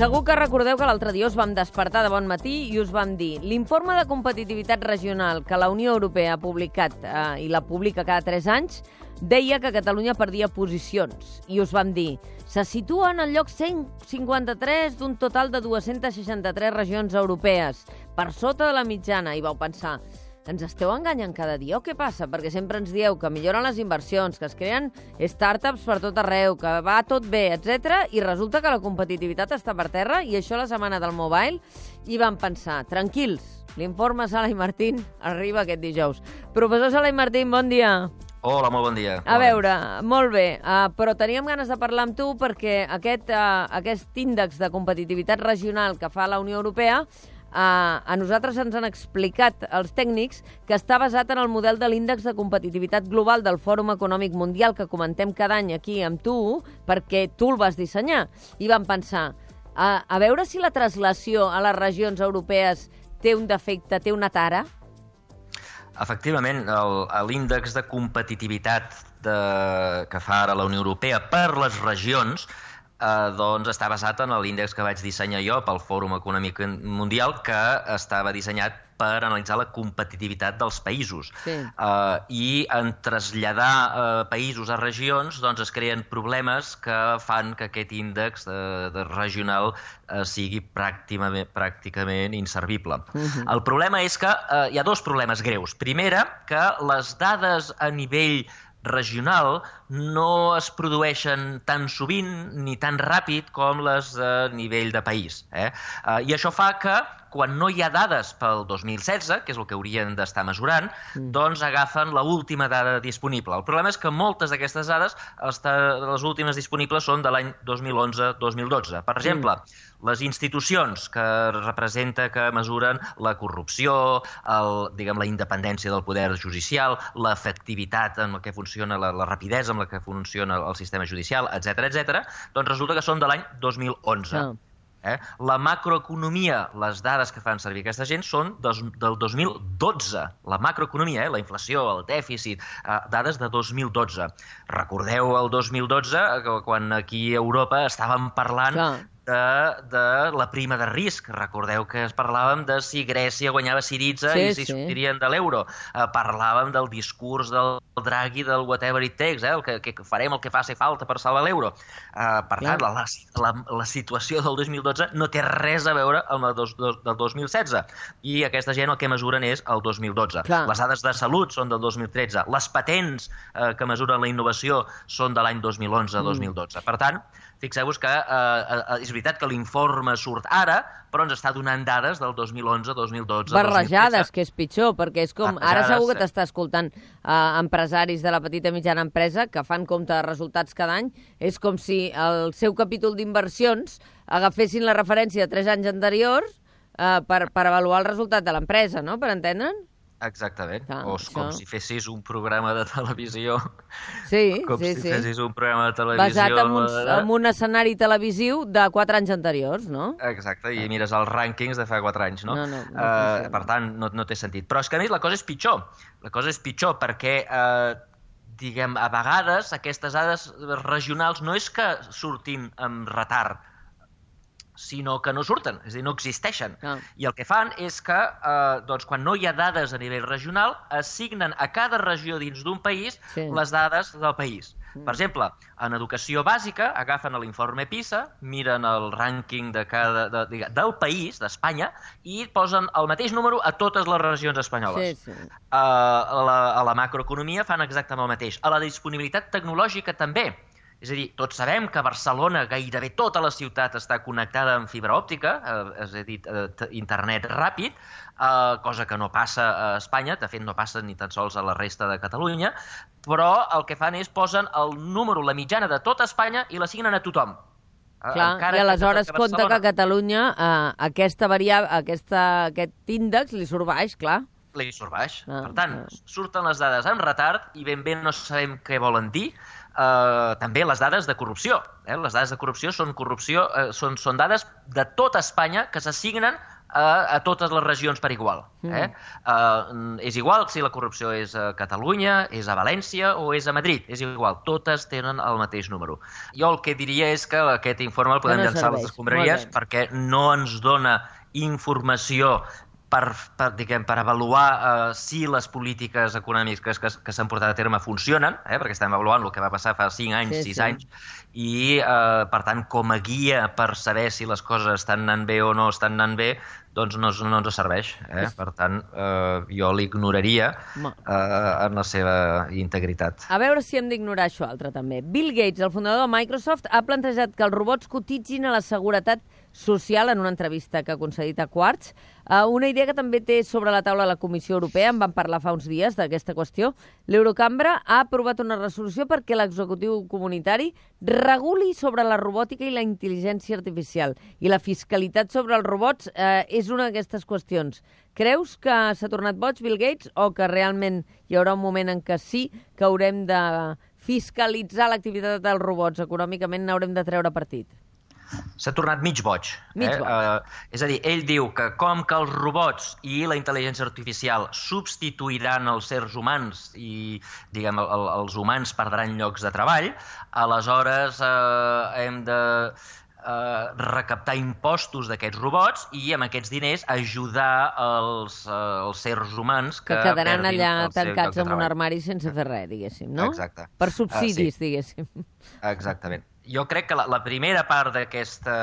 Segur que recordeu que l'altre dia us vam despertar de bon matí i us vam dir l'informe de competitivitat regional que la Unió Europea ha publicat eh, i la publica cada 3 anys deia que Catalunya perdia posicions i us vam dir se situa en el lloc 153 d'un total de 263 regions europees, per sota de la mitjana, i vau pensar ens esteu enganyant cada dia o què passa? Perquè sempre ens dieu que milloren les inversions, que es creen startups per tot arreu, que va tot bé, etc. i resulta que la competitivitat està per terra i això la setmana del mobile i vam pensar, tranquils, l'informe Sala i Martín arriba aquest dijous. Professor Sala i Martín, bon dia. Hola, molt bon dia. A veure, molt bé, uh, però teníem ganes de parlar amb tu perquè aquest, uh, aquest índex de competitivitat regional que fa la Unió Europea Uh, a nosaltres ens han explicat els tècnics que està basat en el model de l'índex de competitivitat global del Fòrum Econòmic Mundial que comentem cada any aquí amb tu, perquè tu el vas dissenyar. I vam pensar, uh, a veure si la traslació a les regions europees té un defecte, té una tara? Efectivament, l'índex de competitivitat de, que fa ara la Unió Europea per les regions eh, doncs està basat en l'índex que vaig dissenyar jo pel Fòrum Econòmic Mundial que estava dissenyat per analitzar la competitivitat dels països. Sí. Uh, I en traslladar uh, països a regions doncs es creen problemes que fan que aquest índex de, de regional uh, sigui pràcticament, pràcticament inservible. Uh -huh. El problema és que uh, hi ha dos problemes greus. Primera, que les dades a nivell regional no es produeixen tan sovint ni tan ràpid com les de nivell de país. Eh? Uh, I això fa que quan no hi ha dades pel 2016, que és el que haurien d'estar mesurant, mm. doncs agafen la última dada disponible. El problema és que moltes d'aquestes dades, les últimes disponibles, són de l'any 2011-2012. Per exemple, mm. les institucions que representa que mesuren la corrupció, el, diguem, la independència del poder judicial, l'efectivitat en que funciona, la, la rapidesa amb la que funciona el sistema judicial, etc etc, doncs resulta que són de l'any 2011. Ah. Eh? La macroeconomia, les dades que fan servir aquesta gent són des, del 2012. La macroeconomia, eh? la inflació, el dèficit, eh, dades de 2012. Recordeu el 2012, quan aquí a Europa estàvem parlant Clar de, de la prima de risc. Recordeu que es parlàvem de si Grècia guanyava Siritza sí, i si sí. sortirien de l'euro. Uh, parlàvem del discurs del Draghi del whatever it takes, eh? el que, que farem el que faci falta per salvar l'euro. Uh, per tant, la, la, la situació del 2012 no té res a veure amb la dos, dos, del 2016. I aquesta gent el que mesuren és el 2012. Clar. Les dades de salut són del 2013. Les patents uh, que mesuren la innovació són de l'any 2011-2012. Mm. Per tant, fixeu-vos que eh, eh, és veritat que l'informe surt ara, però ens està donant dades del 2011, 2012, Barrejades, 2013. que és pitjor, perquè és com... Ara segur que t'està escoltant eh, empresaris de la petita i mitjana empresa que fan compte de resultats cada any. És com si el seu capítol d'inversions agafessin la referència de tres anys anteriors eh, per, per avaluar el resultat de l'empresa, no?, per entendre'n? Exactament. Clar, o això... com si fessis un programa de televisió. Sí, com sí, si sí. fessis un programa de televisió... Basat en un, en un escenari televisiu de quatre anys anteriors, no? Exacte, i mires els rànquings de fa quatre anys, no? no, no, no uh, per tant, no, no té sentit. Però és que, a més, la cosa és pitjor. La cosa és pitjor perquè... Uh, diguem, a vegades aquestes dades regionals no és que surtin amb retard, sinó que no surten, és a dir, no existeixen. Ah. I el que fan és que, eh, doncs, quan no hi ha dades a nivell regional, assignen a cada regió dins d'un país sí. les dades del país. Mm. Per exemple, en educació bàsica agafen l'informe PISA, miren el rànquing de cada, de, de, del país, d'Espanya, i posen el mateix número a totes les regions espanyoles. Sí, sí. Uh, a, la, a la macroeconomia fan exactament el mateix. A la disponibilitat tecnològica també. És a dir, tots sabem que Barcelona gairebé tota la ciutat està connectada amb fibra òptica, eh, és a dir, eh, internet ràpid, eh, cosa que no passa a Espanya, de fet no passa ni tan sols a la resta de Catalunya, però el que fan és posen el número, la mitjana de tota Espanya i l'assignen a tothom. Eh, clar, Encara i aleshores que compta que a Catalunya eh, aquesta variable, aquesta, aquest índex li surt baix, clar. Li surt baix. Ah, per tant, ah. surten les dades amb retard i ben bé no sabem què volen dir, eh, també les dades de corrupció. Eh? Les dades de corrupció són, corrupció, eh, són, són dades de tota Espanya que s'assignen a, a totes les regions per igual. Eh? Mm. Uh, és igual si la corrupció és a Catalunya, és a València o és a Madrid. És igual, totes tenen el mateix número. Jo el que diria és que aquest informe el podem no llançar a les escombraries perquè no ens dona informació per, per, diguem, per avaluar uh, si les polítiques econòmiques que, que s'han portat a terme funcionen, eh, perquè estem avaluant el que va passar fa 5 anys, sí, 6 sí. anys, i, uh, per tant, com a guia per saber si les coses estan anant bé o no estan anant bé, doncs no, no ens serveix. Eh? Per tant, uh, jo l'ignoraria uh, en la seva integritat. A veure si hem d'ignorar això altre, també. Bill Gates, el fundador de Microsoft, ha plantejat que els robots cotitzin a la seguretat social en una entrevista que ha concedit a Quartz. Uh, una idea que també té sobre la taula la Comissió Europea, en van parlar fa uns dies d'aquesta qüestió. L'Eurocambra ha aprovat una resolució perquè l'executiu comunitari reguli sobre la robòtica i la intel·ligència artificial. I la fiscalitat sobre els robots uh, és una d'aquestes qüestions. Creus que s'ha tornat boig Bill Gates o que realment hi haurà un moment en què sí que haurem de fiscalitzar l'activitat dels robots econòmicament n'haurem de treure partit? S'ha tornat mig boig. Mig eh? boig. Uh, és a dir, ell diu que com que els robots i la intel·ligència artificial substituiran els sers humans i, diguem, el, els humans perdran llocs de treball, aleshores uh, hem de eh, recaptar impostos d'aquests robots i amb aquests diners ajudar els, eh, els sers humans que, que quedaran allà tancats en un armari sense fer res, diguéssim, no? Exacte. Per subsidis, uh, sí. diguéssim. Exactament jo crec que la, la primera part d'aquesta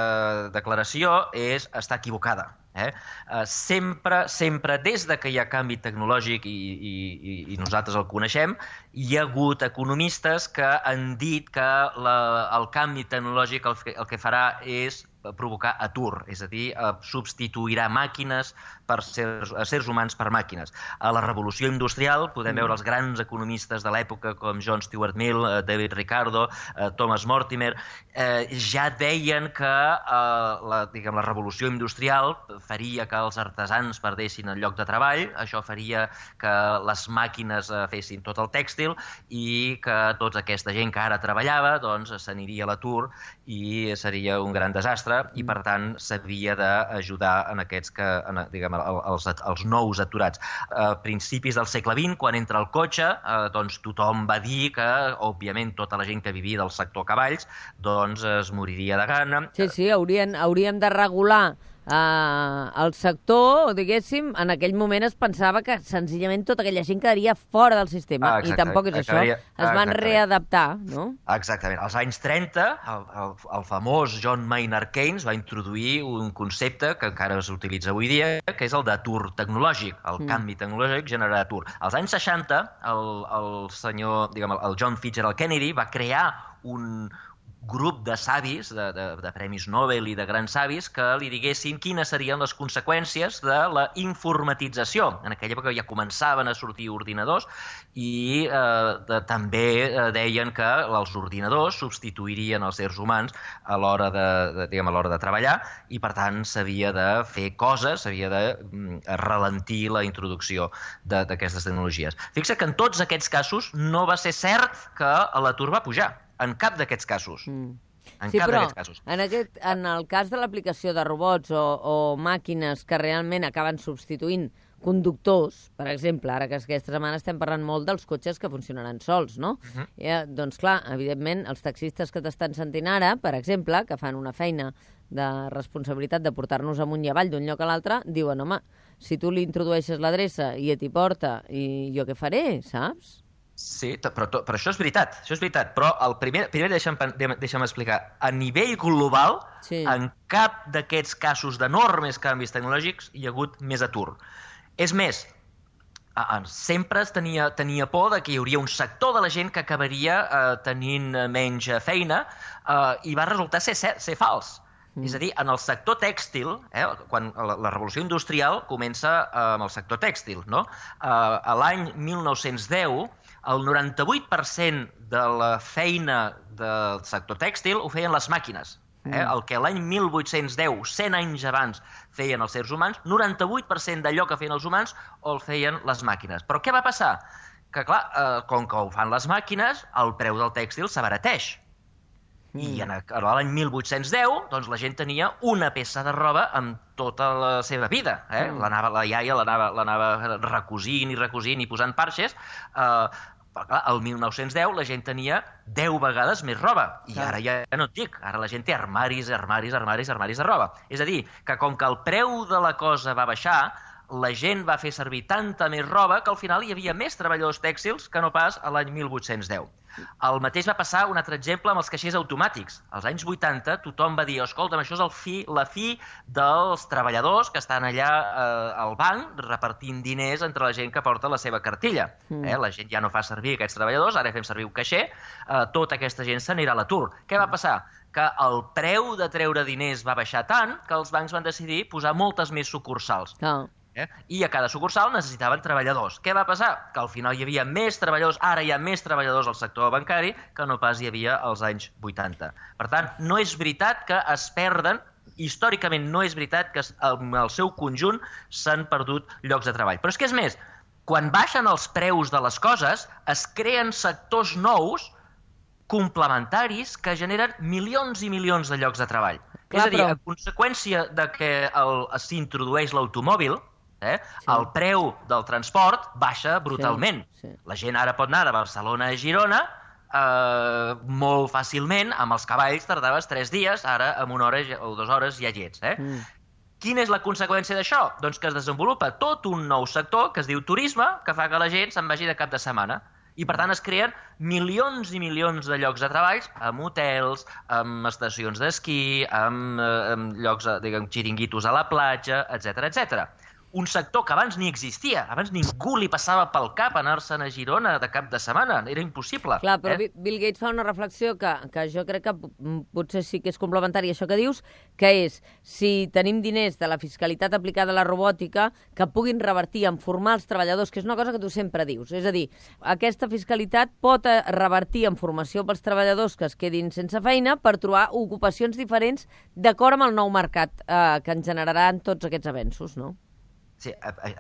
declaració és estar equivocada. Eh? Uh, sempre, sempre, des de que hi ha canvi tecnològic i, i, i nosaltres el coneixem, hi ha hagut economistes que han dit que la, el canvi tecnològic el, el que farà és provocar atur, és a dir, eh, substituirà màquines per sers, sers humans per màquines. A la revolució industrial podem mm. veure els grans economistes de l'època com John Stuart Mill, eh, David Ricardo, eh, Thomas Mortimer, eh, ja deien que eh, la, diguem, la revolució industrial faria que els artesans perdessin el lloc de treball, això faria que les màquines eh, fessin tot el tèxtil i que tota aquesta gent que ara treballava doncs s'aniria a l'atur i seria un gran desastre i per tant s'havia d'ajudar en aquests que, en, diguem, els, els nous aturats. A principis del segle XX, quan entra el cotxe, eh, doncs tothom va dir que, òbviament, tota la gent que vivia del sector cavalls doncs es moriria de gana. Sí, sí, haurien, hauríem de regular eh, el sector, diguéssim, en aquell moment es pensava que senzillament tota aquella gent quedaria fora del sistema. Ah, I tampoc és Acabaria... això. Es van readaptar, no? Exactament. Als anys 30, el, el, el famós John Maynard Keynes va introduir un concepte que encara s'utilitza avui dia, que és el d'atur tecnològic. El mm. canvi tecnològic genera atur. Als anys 60, el, el senyor, diguem, el John Fitzgerald Kennedy va crear un, grup de savis, de, de, de premis Nobel i de grans savis, que li diguessin quines serien les conseqüències de la informatització. En aquella època ja començaven a sortir ordinadors i eh, de, també eh, deien que els ordinadors substituirien els éssers humans a l'hora de, de, diguem, a l'hora de treballar i, per tant, s'havia de fer coses, s'havia de mm, ralentir la introducció d'aquestes tecnologies. Fixa que en tots aquests casos no va ser cert que l'atur va pujar en cap d'aquests casos. Mm. En sí, cap però casos. En, aquest, en el cas de l'aplicació de robots o, o màquines que realment acaben substituint conductors, per exemple, ara que aquesta setmana estem parlant molt dels cotxes que funcionaran sols, no? Uh -huh. I, doncs clar, evidentment, els taxistes que t'estan sentint ara, per exemple, que fan una feina de responsabilitat de portar-nos amunt i avall d'un lloc a l'altre, diuen, home, si tu li introdueixes l'adreça i et hi porta, i jo què faré, saps? Sí, però, però això és veritat, això és veritat. Però el primer, primer deixa'm, deixa'm explicar. A nivell global, sí. en cap d'aquests casos d'enormes canvis tecnològics hi ha hagut més atur. És més, sempre es tenia, tenia por de que hi hauria un sector de la gent que acabaria eh, tenint menys feina eh, i va resultar ser, ser, ser fals. Mm. És a dir, en el sector tèxtil, eh, quan la, la revolució industrial comença eh, amb el sector tèxtil, no? Eh, a l'any 1910 el 98% de la feina del sector tèxtil ho feien les màquines. Eh? Mm. El que l'any 1810, 100 anys abans, feien els sers humans, 98% d'allò que feien els humans el feien les màquines. Però què va passar? Que, clar, eh, com que ho fan les màquines, el preu del tèxtil s'abarateix. Mm. I en l'any 1810, doncs, la gent tenia una peça de roba amb tota la seva vida. Eh? Mm. L'anava, la iaia l'anava recosint i recosint i posant parxes. Eh, clar, el 1910 la gent tenia 10 vegades més roba. I clar. ara ja no et dic, ara la gent té armaris, armaris, armaris, armaris de roba. És a dir, que com que el preu de la cosa va baixar, la gent va fer servir tanta més roba que al final hi havia més treballadors tèxtils que no pas a l'any 1810. El mateix va passar un altre exemple amb els caixers automàtics. Als anys 80 tothom va dir, escolta'm, això és el fi, la fi dels treballadors que estan allà eh, al banc repartint diners entre la gent que porta la seva cartilla. Mm. Eh? La gent ja no fa servir aquests treballadors, ara fem servir un caixer, eh, tota aquesta gent s'anirà a l'atur. Què va passar? que el preu de treure diners va baixar tant que els bancs van decidir posar moltes més sucursals. Oh. Eh? I a cada sucursal necessitaven treballadors. Què va passar? Que al final hi havia més treballadors, ara hi ha més treballadors al sector bancari que no pas hi havia als anys 80. Per tant, no és veritat que es perden històricament no és veritat que en el seu conjunt s'han perdut llocs de treball. Però és que és més, quan baixen els preus de les coses, es creen sectors nous complementaris que generen milions i milions de llocs de treball. Clar, és a dir, però... a conseqüència de que s'introdueix l'automòbil, eh? Sí. el preu del transport baixa brutalment. Sí, sí. La gent ara pot anar de Barcelona a Girona eh, molt fàcilment, amb els cavalls tardaves tres dies, ara amb una hora o dues hores ja hi ets. Eh? Mm. Quina és la conseqüència d'això? Doncs que es desenvolupa tot un nou sector que es diu turisme, que fa que la gent se'n vagi de cap de setmana. I, per tant, es creen milions i milions de llocs de treball amb hotels, amb estacions d'esquí, amb, eh, amb llocs, diguem, xiringuitos a la platja, etc etc un sector que abans ni existia. Abans ningú li passava pel cap anar-se'n a Girona de cap de setmana. Era impossible. Clar, però eh? Bill Gates fa una reflexió que, que jo crec que potser sí que és complementària això que dius, que és, si tenim diners de la fiscalitat aplicada a la robòtica, que puguin revertir en formar els treballadors, que és una cosa que tu sempre dius. És a dir, aquesta fiscalitat pot eh, revertir en formació pels treballadors que es quedin sense feina per trobar ocupacions diferents d'acord amb el nou mercat eh, que ens generaran tots aquests avenços, no? Sí,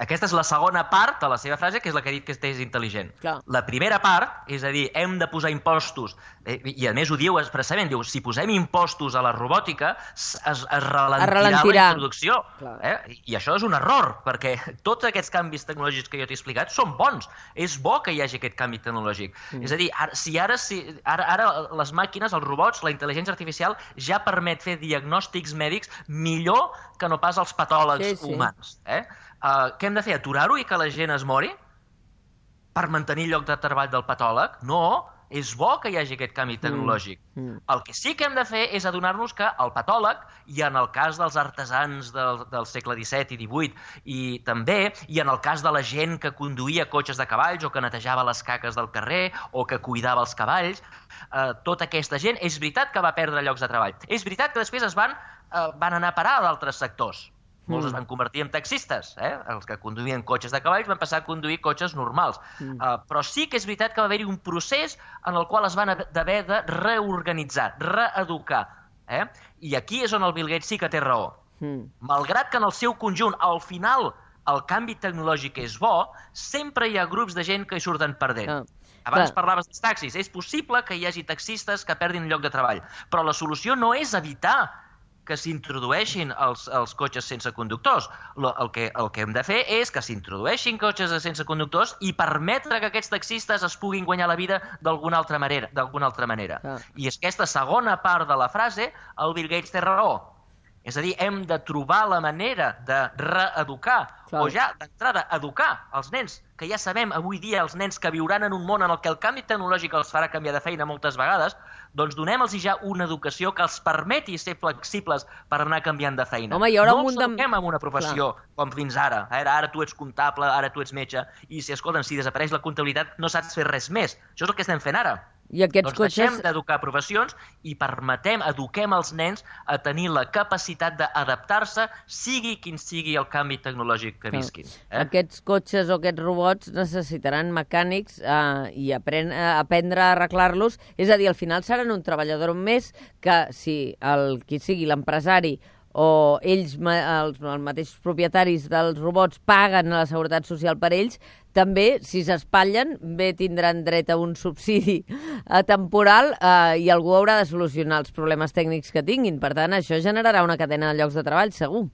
aquesta és la segona part de la seva frase, que és la que ha dit que és intel·ligent. Clar. La primera part, és a dir, hem de posar impostos, eh, i a més ho diu expressament, diu, si posem impostos a la robòtica, es, es, ralentirà, es ralentirà la introducció. Eh? I això és un error, perquè tots aquests canvis tecnològics que jo t'he explicat són bons. És bo que hi hagi aquest canvi tecnològic. Mm. És a dir, ara, si ara, si, ara, ara les màquines, els robots, la intel·ligència artificial ja permet fer diagnòstics mèdics millor que no pas els patòlegs sí, sí. humans. Eh? Uh, què hem de fer? Aturar-ho i que la gent es mori? Per mantenir lloc de treball del patòleg? No, és bo que hi hagi aquest canvi mm, tecnològic. Mm. Mm. El que sí que hem de fer és adonar-nos que el patòleg, i en el cas dels artesans del, del segle XVII i XVIII, i també, i en el cas de la gent que conduïa cotxes de cavalls o que netejava les caques del carrer o que cuidava els cavalls, eh, tota aquesta gent és veritat que va perdre llocs de treball. És veritat que després es van, eh, van anar a parar a d'altres sectors molts mm. es van convertir en taxistes, eh? els que conduïen cotxes de cavalls van passar a conduir cotxes normals. Mm. Uh, però sí que és veritat que va haver-hi un procés en el qual es van haver de reorganitzar, reeducar. Eh? I aquí és on el Bill Gates sí que té raó. Mm. Malgrat que en el seu conjunt, al final, el canvi tecnològic és bo, sempre hi ha grups de gent que hi surten perdent. Ah. Abans Clar. parlaves dels taxis. És possible que hi hagi taxistes que perdin lloc de treball, però la solució no és evitar que s'introdueixin els, els cotxes sense conductors. Lo, el, que, el que hem de fer és que s'introdueixin cotxes sense conductors i permetre que aquests taxistes es puguin guanyar la vida d'alguna altra manera. altra manera. Ah. I és aquesta segona part de la frase, el Bill Gates té raó. És a dir, hem de trobar la manera de reeducar Clar. o ja d'entrada educar els nens, que ja sabem avui dia els nens que viuran en un món en el que el canvi tecnològic els farà canviar de feina moltes vegades, doncs donem-los ja una educació que els permeti ser flexibles per anar canviant de feina. Home, hi haurà no un munt de... en una professió Clar. com fins ara. Ara, ara tu ets comptable, ara tu ets metge, i si, escolten, si desapareix la comptabilitat no saps fer res més. Això és el que estem fent ara. I aquests doncs cotxes... deixem d'educar professions i permetem, eduquem els nens a tenir la capacitat d'adaptar-se, sigui quin sigui el canvi tecnològic que visquin. Eh? Aquests cotxes o aquests robots necessitaran mecànics eh, i apren eh, aprendre a arreglar-los. És a dir, al final seran un treballador més que si el qui sigui l'empresari o ells, els, els mateixos propietaris dels robots, paguen a la Seguretat Social per ells, també, si s'espatllen, bé tindran dret a un subsidi eh, temporal eh, i algú haurà de solucionar els problemes tècnics que tinguin. Per tant, això generarà una cadena de llocs de treball, segur.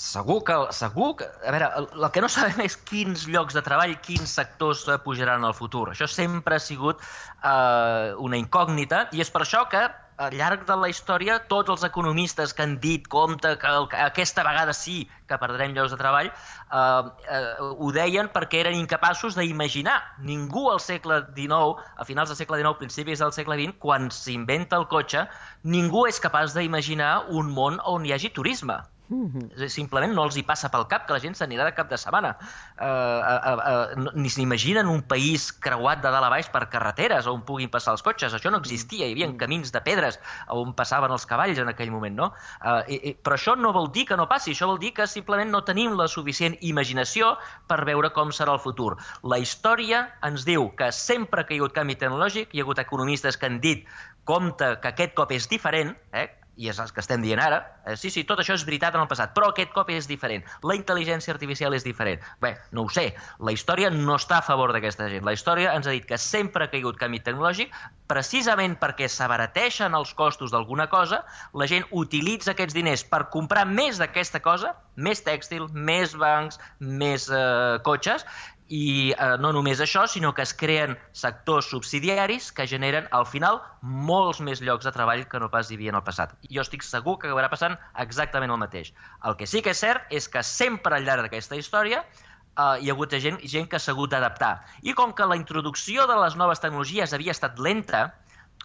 Segur que, segur que... A veure, el, el que no sabem és quins llocs de treball, quins sectors eh, pujaran al futur. Això sempre ha sigut eh, una incògnita i és per això que al llarg de la història tots els economistes que han dit compte que, el, que aquesta vegada sí que perdrem llocs de treball eh, eh, ho deien perquè eren incapaços d'imaginar. Ningú al segle XIX, a finals del segle XIX, principis del segle XX, quan s'inventa el cotxe, ningú és capaç d'imaginar un món on hi hagi turisme. Mm -hmm. Simplement no els hi passa pel cap que la gent s'anirà de cap de setmana. Uh, uh, uh, uh, ni s'imaginen un país creuat de dalt a baix per carreteres on puguin passar els cotxes. Això no existia. Hi havia mm. camins de pedres on passaven els cavalls en aquell moment, no? Uh, i, i, però això no vol dir que no passi. Això vol dir que simplement no tenim la suficient imaginació per veure com serà el futur. La història ens diu que sempre que hi ha hagut canvi tecnològic, hi ha hagut economistes que han dit compte que aquest cop és diferent, eh? I és el que estem dient ara, eh, sí, sí, tot això és veritat en el passat, però aquest cop és diferent. La intel·ligència artificial és diferent. Bé, no ho sé, la història no està a favor d'aquesta gent. La història ens ha dit que sempre ha caigut canvi tecnològic, precisament perquè s'abarateixen els costos d'alguna cosa, la gent utilitza aquests diners per comprar més d'aquesta cosa, més tèxtil, més bancs, més eh, cotxes, i eh, no només això, sinó que es creen sectors subsidiaris que generen, al final, molts més llocs de treball que no pas hi havia en el passat. Jo estic segur que acabarà passant exactament el mateix. El que sí que és cert és que sempre al llarg d'aquesta història eh, hi ha hagut gent, gent que s'ha hagut d'adaptar. I com que la introducció de les noves tecnologies havia estat lenta,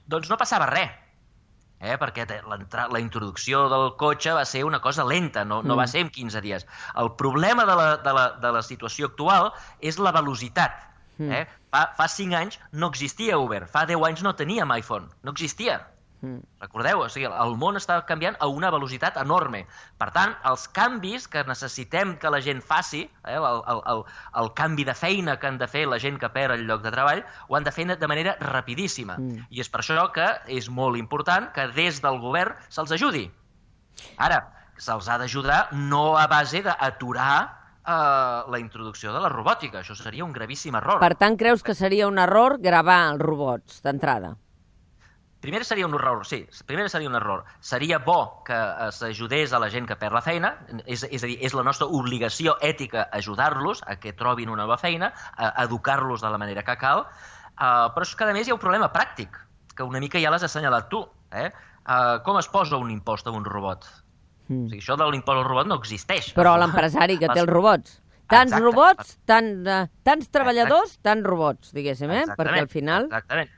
doncs no passava res eh? perquè la introducció del cotxe va ser una cosa lenta, no, no mm. va ser en 15 dies. El problema de la, de la, de la situació actual és la velocitat. Mm. Eh? Fa, fa 5 anys no existia Uber, fa 10 anys no teníem iPhone, no existia. Mm. Recordeu, o sigui, el món està canviant a una velocitat enorme. Per tant, els canvis que necessitem que la gent faci, eh, el, el, el, el canvi de feina que han de fer la gent que perd el lloc de treball, ho han de fer de manera rapidíssima. Mm. I és per això que és molt important que des del govern se'ls ajudi. Ara, se'ls ha d'ajudar no a base d'aturar eh, la introducció de la robòtica. Això seria un gravíssim error. Per tant, creus que seria un error gravar els robots d'entrada? Primer seria un error, sí, primer seria un error. Seria bo que eh, s'ajudés a la gent que perd la feina, és, és a dir, és la nostra obligació ètica ajudar-los a que trobin una nova feina, a educar-los de la manera que cal, uh, però és que a més hi ha un problema pràctic, que una mica ja l'has assenyalat tu. Eh? Uh, com es posa un impost a un robot? Mm. O sigui, això de l'impost al robot no existeix. Però l'empresari que té els robots. Tants Exacte. robots, tant, uh, tants treballadors, Exacte. tants robots, diguéssim, eh? Exactament. Perquè al final... Exactament.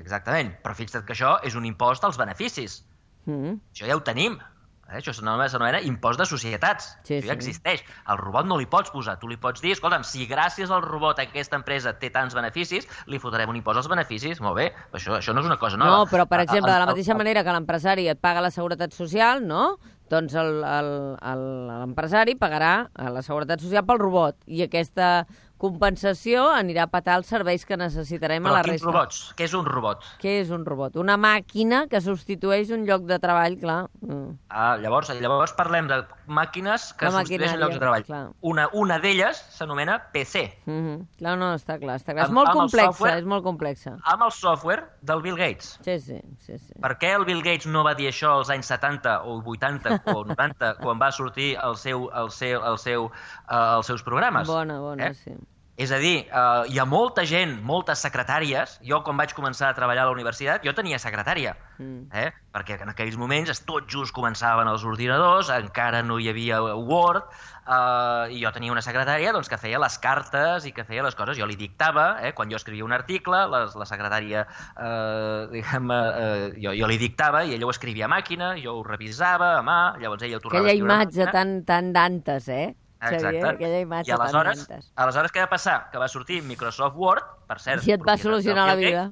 Exactament, però fixa't que això és un impost als beneficis. Mm. Això ja ho tenim. Eh? Això s'anomena impost de societats. Sí, això ja sí. existeix. Al robot no li pots posar. Tu li pots dir, escolta'm, si gràcies al robot aquesta empresa té tants beneficis, li fotrem un impost als beneficis. Molt bé, això, això no és una cosa nova. No, però, per exemple, de la mateixa manera que l'empresari et paga la seguretat social, no? doncs l'empresari pagarà la seguretat social pel robot i aquesta compensació anirà a patar els serveis que necessitarem Però a la resta. Però robots? Què és un robot? Què és un robot? Una màquina que substitueix un lloc de treball, clar. Mm. Ah, llavors, llavors parlem de màquines que la substitueixen llocs de treball. Clar. Una, una d'elles s'anomena PC. Mm -hmm. Clar, no, està clar. Està clar. Amb, és molt complexa, software, és molt complexa. Amb el software del Bill Gates. Sí, sí, sí, sí. Per què el Bill Gates no va dir això als anys 70 o 80 o 90 quan va sortir el seu, el seu, el seu, uh, els seus programes? Bona, bona, eh? sí. És a dir, eh, hi ha molta gent, moltes secretàries. Jo, quan vaig començar a treballar a la universitat, jo tenia secretària. Mm. Eh? Perquè en aquells moments tot just començaven els ordinadors, encara no hi havia Word, eh, i jo tenia una secretària doncs, que feia les cartes i que feia les coses. Jo li dictava, eh? quan jo escrivia un article, la, la secretària, eh, diguem, eh, jo, jo li dictava i ella ho escrivia a màquina, jo ho revisava a mà, llavors ella ho tornava Aquella a escriure imatge tan, tan d'antes, eh? Xavier, Exacte. aquella imatge I aleshores, aleshores què va passar? Que va sortir Microsoft Word, per cert... I et va solucionar la vida.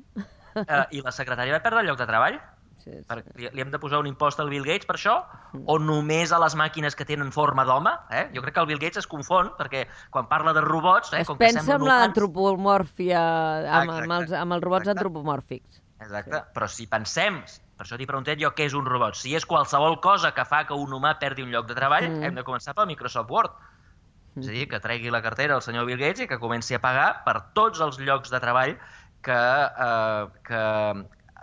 Eh, I la secretària va perdre el lloc de treball. Sí, sí. Per, li, li hem de posar un impost al Bill Gates per això? Mm. O només a les màquines que tenen forma d'home? Eh? Jo crec que el Bill Gates es confon, perquè quan parla de robots... Eh, es com pensa que en l'antropomòrfia, amb, amb, els, amb els robots Exacte. antropomòrfics. Exacte, sí. però si pensem Per això t'hi preguntat jo què és un robot. Si és qualsevol cosa que fa que un humà perdi un lloc de treball, mm. hem de començar pel Microsoft Word. Mm. És a dir, que tregui la cartera el senyor Bill Gates i que comenci a pagar per tots els llocs de treball que, eh, que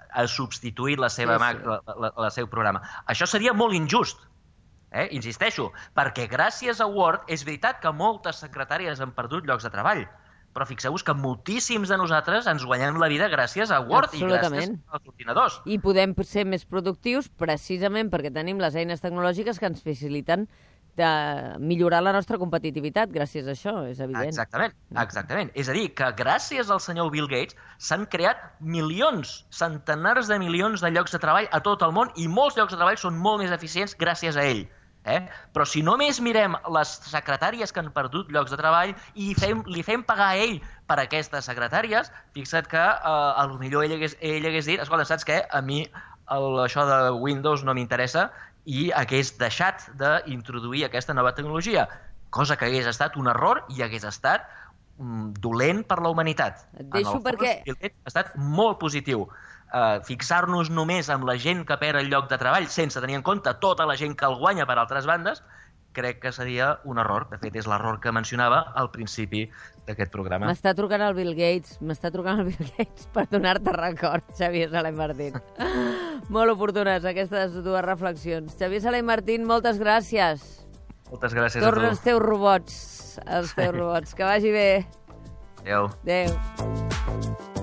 ha substituït la seva sí, sí. La, la, la seu programa. Això seria molt injust, eh? insisteixo, perquè gràcies a Word és veritat que moltes secretàries han perdut llocs de treball, però fixeu-vos que moltíssims de nosaltres ens guanyem la vida gràcies a Word i gràcies als ordinadors. I podem ser més productius precisament perquè tenim les eines tecnològiques que ens faciliten de millorar la nostra competitivitat gràcies a això, és evident. Exactament, exactament. És a dir, que gràcies al senyor Bill Gates s'han creat milions, centenars de milions de llocs de treball a tot el món i molts llocs de treball són molt més eficients gràcies a ell. Eh? Però si només mirem les secretàries que han perdut llocs de treball i fem, li fem pagar a ell per aquestes secretàries, fixa't que eh, a lo millor ell hagués, ell hagués dit, escolta, saps què? A mi el, això de Windows no m'interessa i hagués deixat d'introduir aquesta nova tecnologia, cosa que hagués estat un error i hagués estat mm, dolent per la humanitat. Et deixo en el perquè... Fons, ha estat molt positiu. Uh, fixar-nos només amb la gent que perd el lloc de treball sense tenir en compte tota la gent que el guanya per altres bandes, crec que seria un error. De fet, és l'error que mencionava al principi d'aquest programa. M'està trucant el Bill Gates, m'està trucant el Bill Gates per donar-te record, Xavier Salem Martín. Molt oportunes aquestes dues reflexions. Xavier Salem Martín, moltes gràcies. Moltes gràcies Torna a tu. els teus robots, els teus robots. Que vagi bé. Adéu. Adéu.